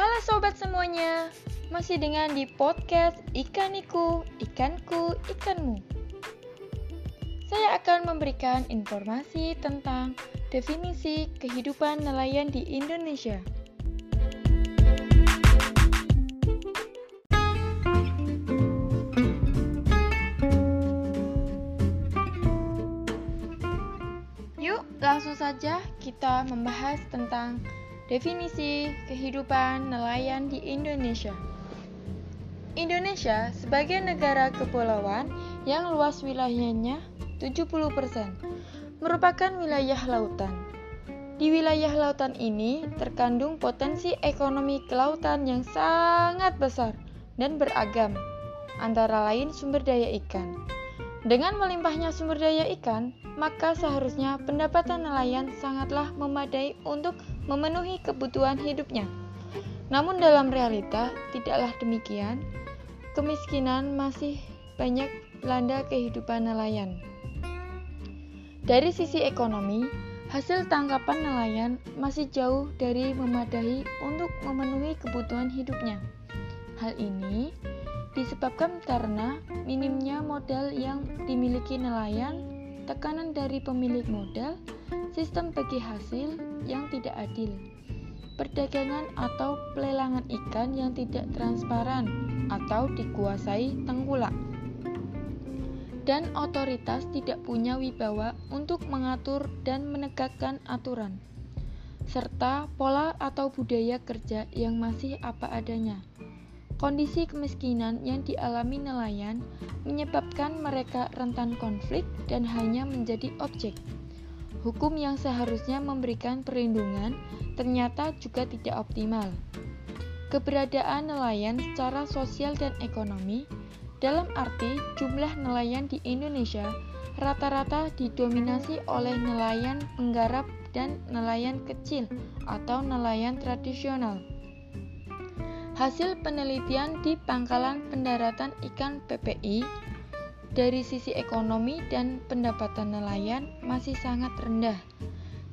Halo sobat semuanya, masih dengan di podcast Ikaniku, Ikanku, Ikanmu. Saya akan memberikan informasi tentang definisi kehidupan nelayan di Indonesia. Yuk, langsung saja kita membahas tentang definisi kehidupan nelayan di Indonesia. Indonesia sebagai negara kepulauan yang luas wilayahnya 70% merupakan wilayah lautan. Di wilayah lautan ini terkandung potensi ekonomi kelautan yang sangat besar dan beragam, antara lain sumber daya ikan. Dengan melimpahnya sumber daya ikan, maka seharusnya pendapatan nelayan sangatlah memadai untuk memenuhi kebutuhan hidupnya. Namun dalam realita tidaklah demikian. Kemiskinan masih banyak melanda kehidupan nelayan. Dari sisi ekonomi, hasil tangkapan nelayan masih jauh dari memadai untuk memenuhi kebutuhan hidupnya. Hal ini disebabkan karena minimnya modal yang dimiliki nelayan, tekanan dari pemilik modal, sistem bagi hasil yang tidak adil, perdagangan atau pelelangan ikan yang tidak transparan atau dikuasai tengkulak dan otoritas tidak punya wibawa untuk mengatur dan menegakkan aturan, serta pola atau budaya kerja yang masih apa adanya. Kondisi kemiskinan yang dialami nelayan menyebabkan mereka rentan konflik dan hanya menjadi objek. Hukum yang seharusnya memberikan perlindungan ternyata juga tidak optimal. Keberadaan nelayan secara sosial dan ekonomi dalam arti jumlah nelayan di Indonesia rata-rata didominasi oleh nelayan penggarap dan nelayan kecil atau nelayan tradisional. Hasil penelitian di Pangkalan Pendaratan Ikan PPI dari sisi ekonomi dan pendapatan nelayan masih sangat rendah,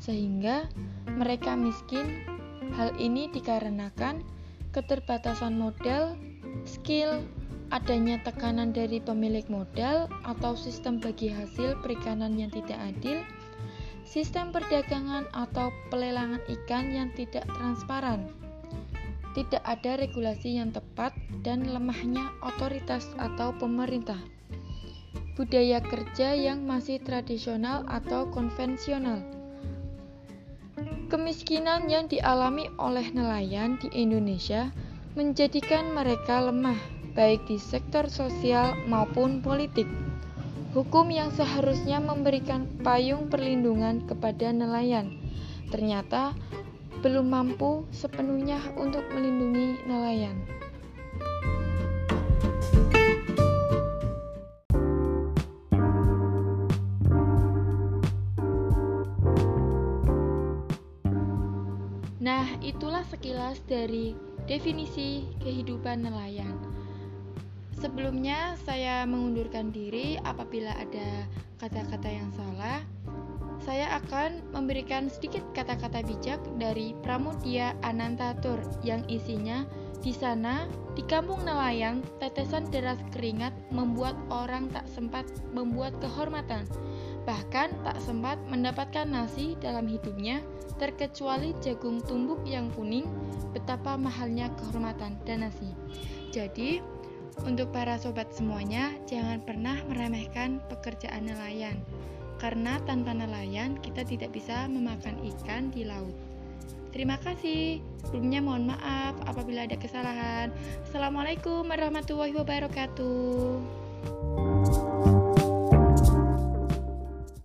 sehingga mereka miskin. Hal ini dikarenakan keterbatasan modal, skill, adanya tekanan dari pemilik modal atau sistem bagi hasil perikanan yang tidak adil, sistem perdagangan atau pelelangan ikan yang tidak transparan, tidak ada regulasi yang tepat, dan lemahnya otoritas atau pemerintah. Budaya kerja yang masih tradisional atau konvensional. Kemiskinan yang dialami oleh nelayan di Indonesia menjadikan mereka lemah baik di sektor sosial maupun politik. Hukum yang seharusnya memberikan payung perlindungan kepada nelayan ternyata belum mampu sepenuhnya untuk melindungi nelayan. Nah, itulah sekilas dari definisi kehidupan nelayan. Sebelumnya saya mengundurkan diri apabila ada kata-kata yang salah. Saya akan memberikan sedikit kata-kata bijak dari Pramudia Anantatur yang isinya di sana di kampung nelayan tetesan deras keringat membuat orang tak sempat membuat kehormatan. Bahkan tak sempat mendapatkan nasi dalam hidupnya terkecuali jagung tumbuk yang kuning betapa mahalnya kehormatan dan nasi. Jadi, untuk para sobat semuanya, jangan pernah meremehkan pekerjaan nelayan, karena tanpa nelayan kita tidak bisa memakan ikan di laut. Terima kasih. Sebelumnya mohon maaf apabila ada kesalahan. Assalamualaikum warahmatullahi wabarakatuh.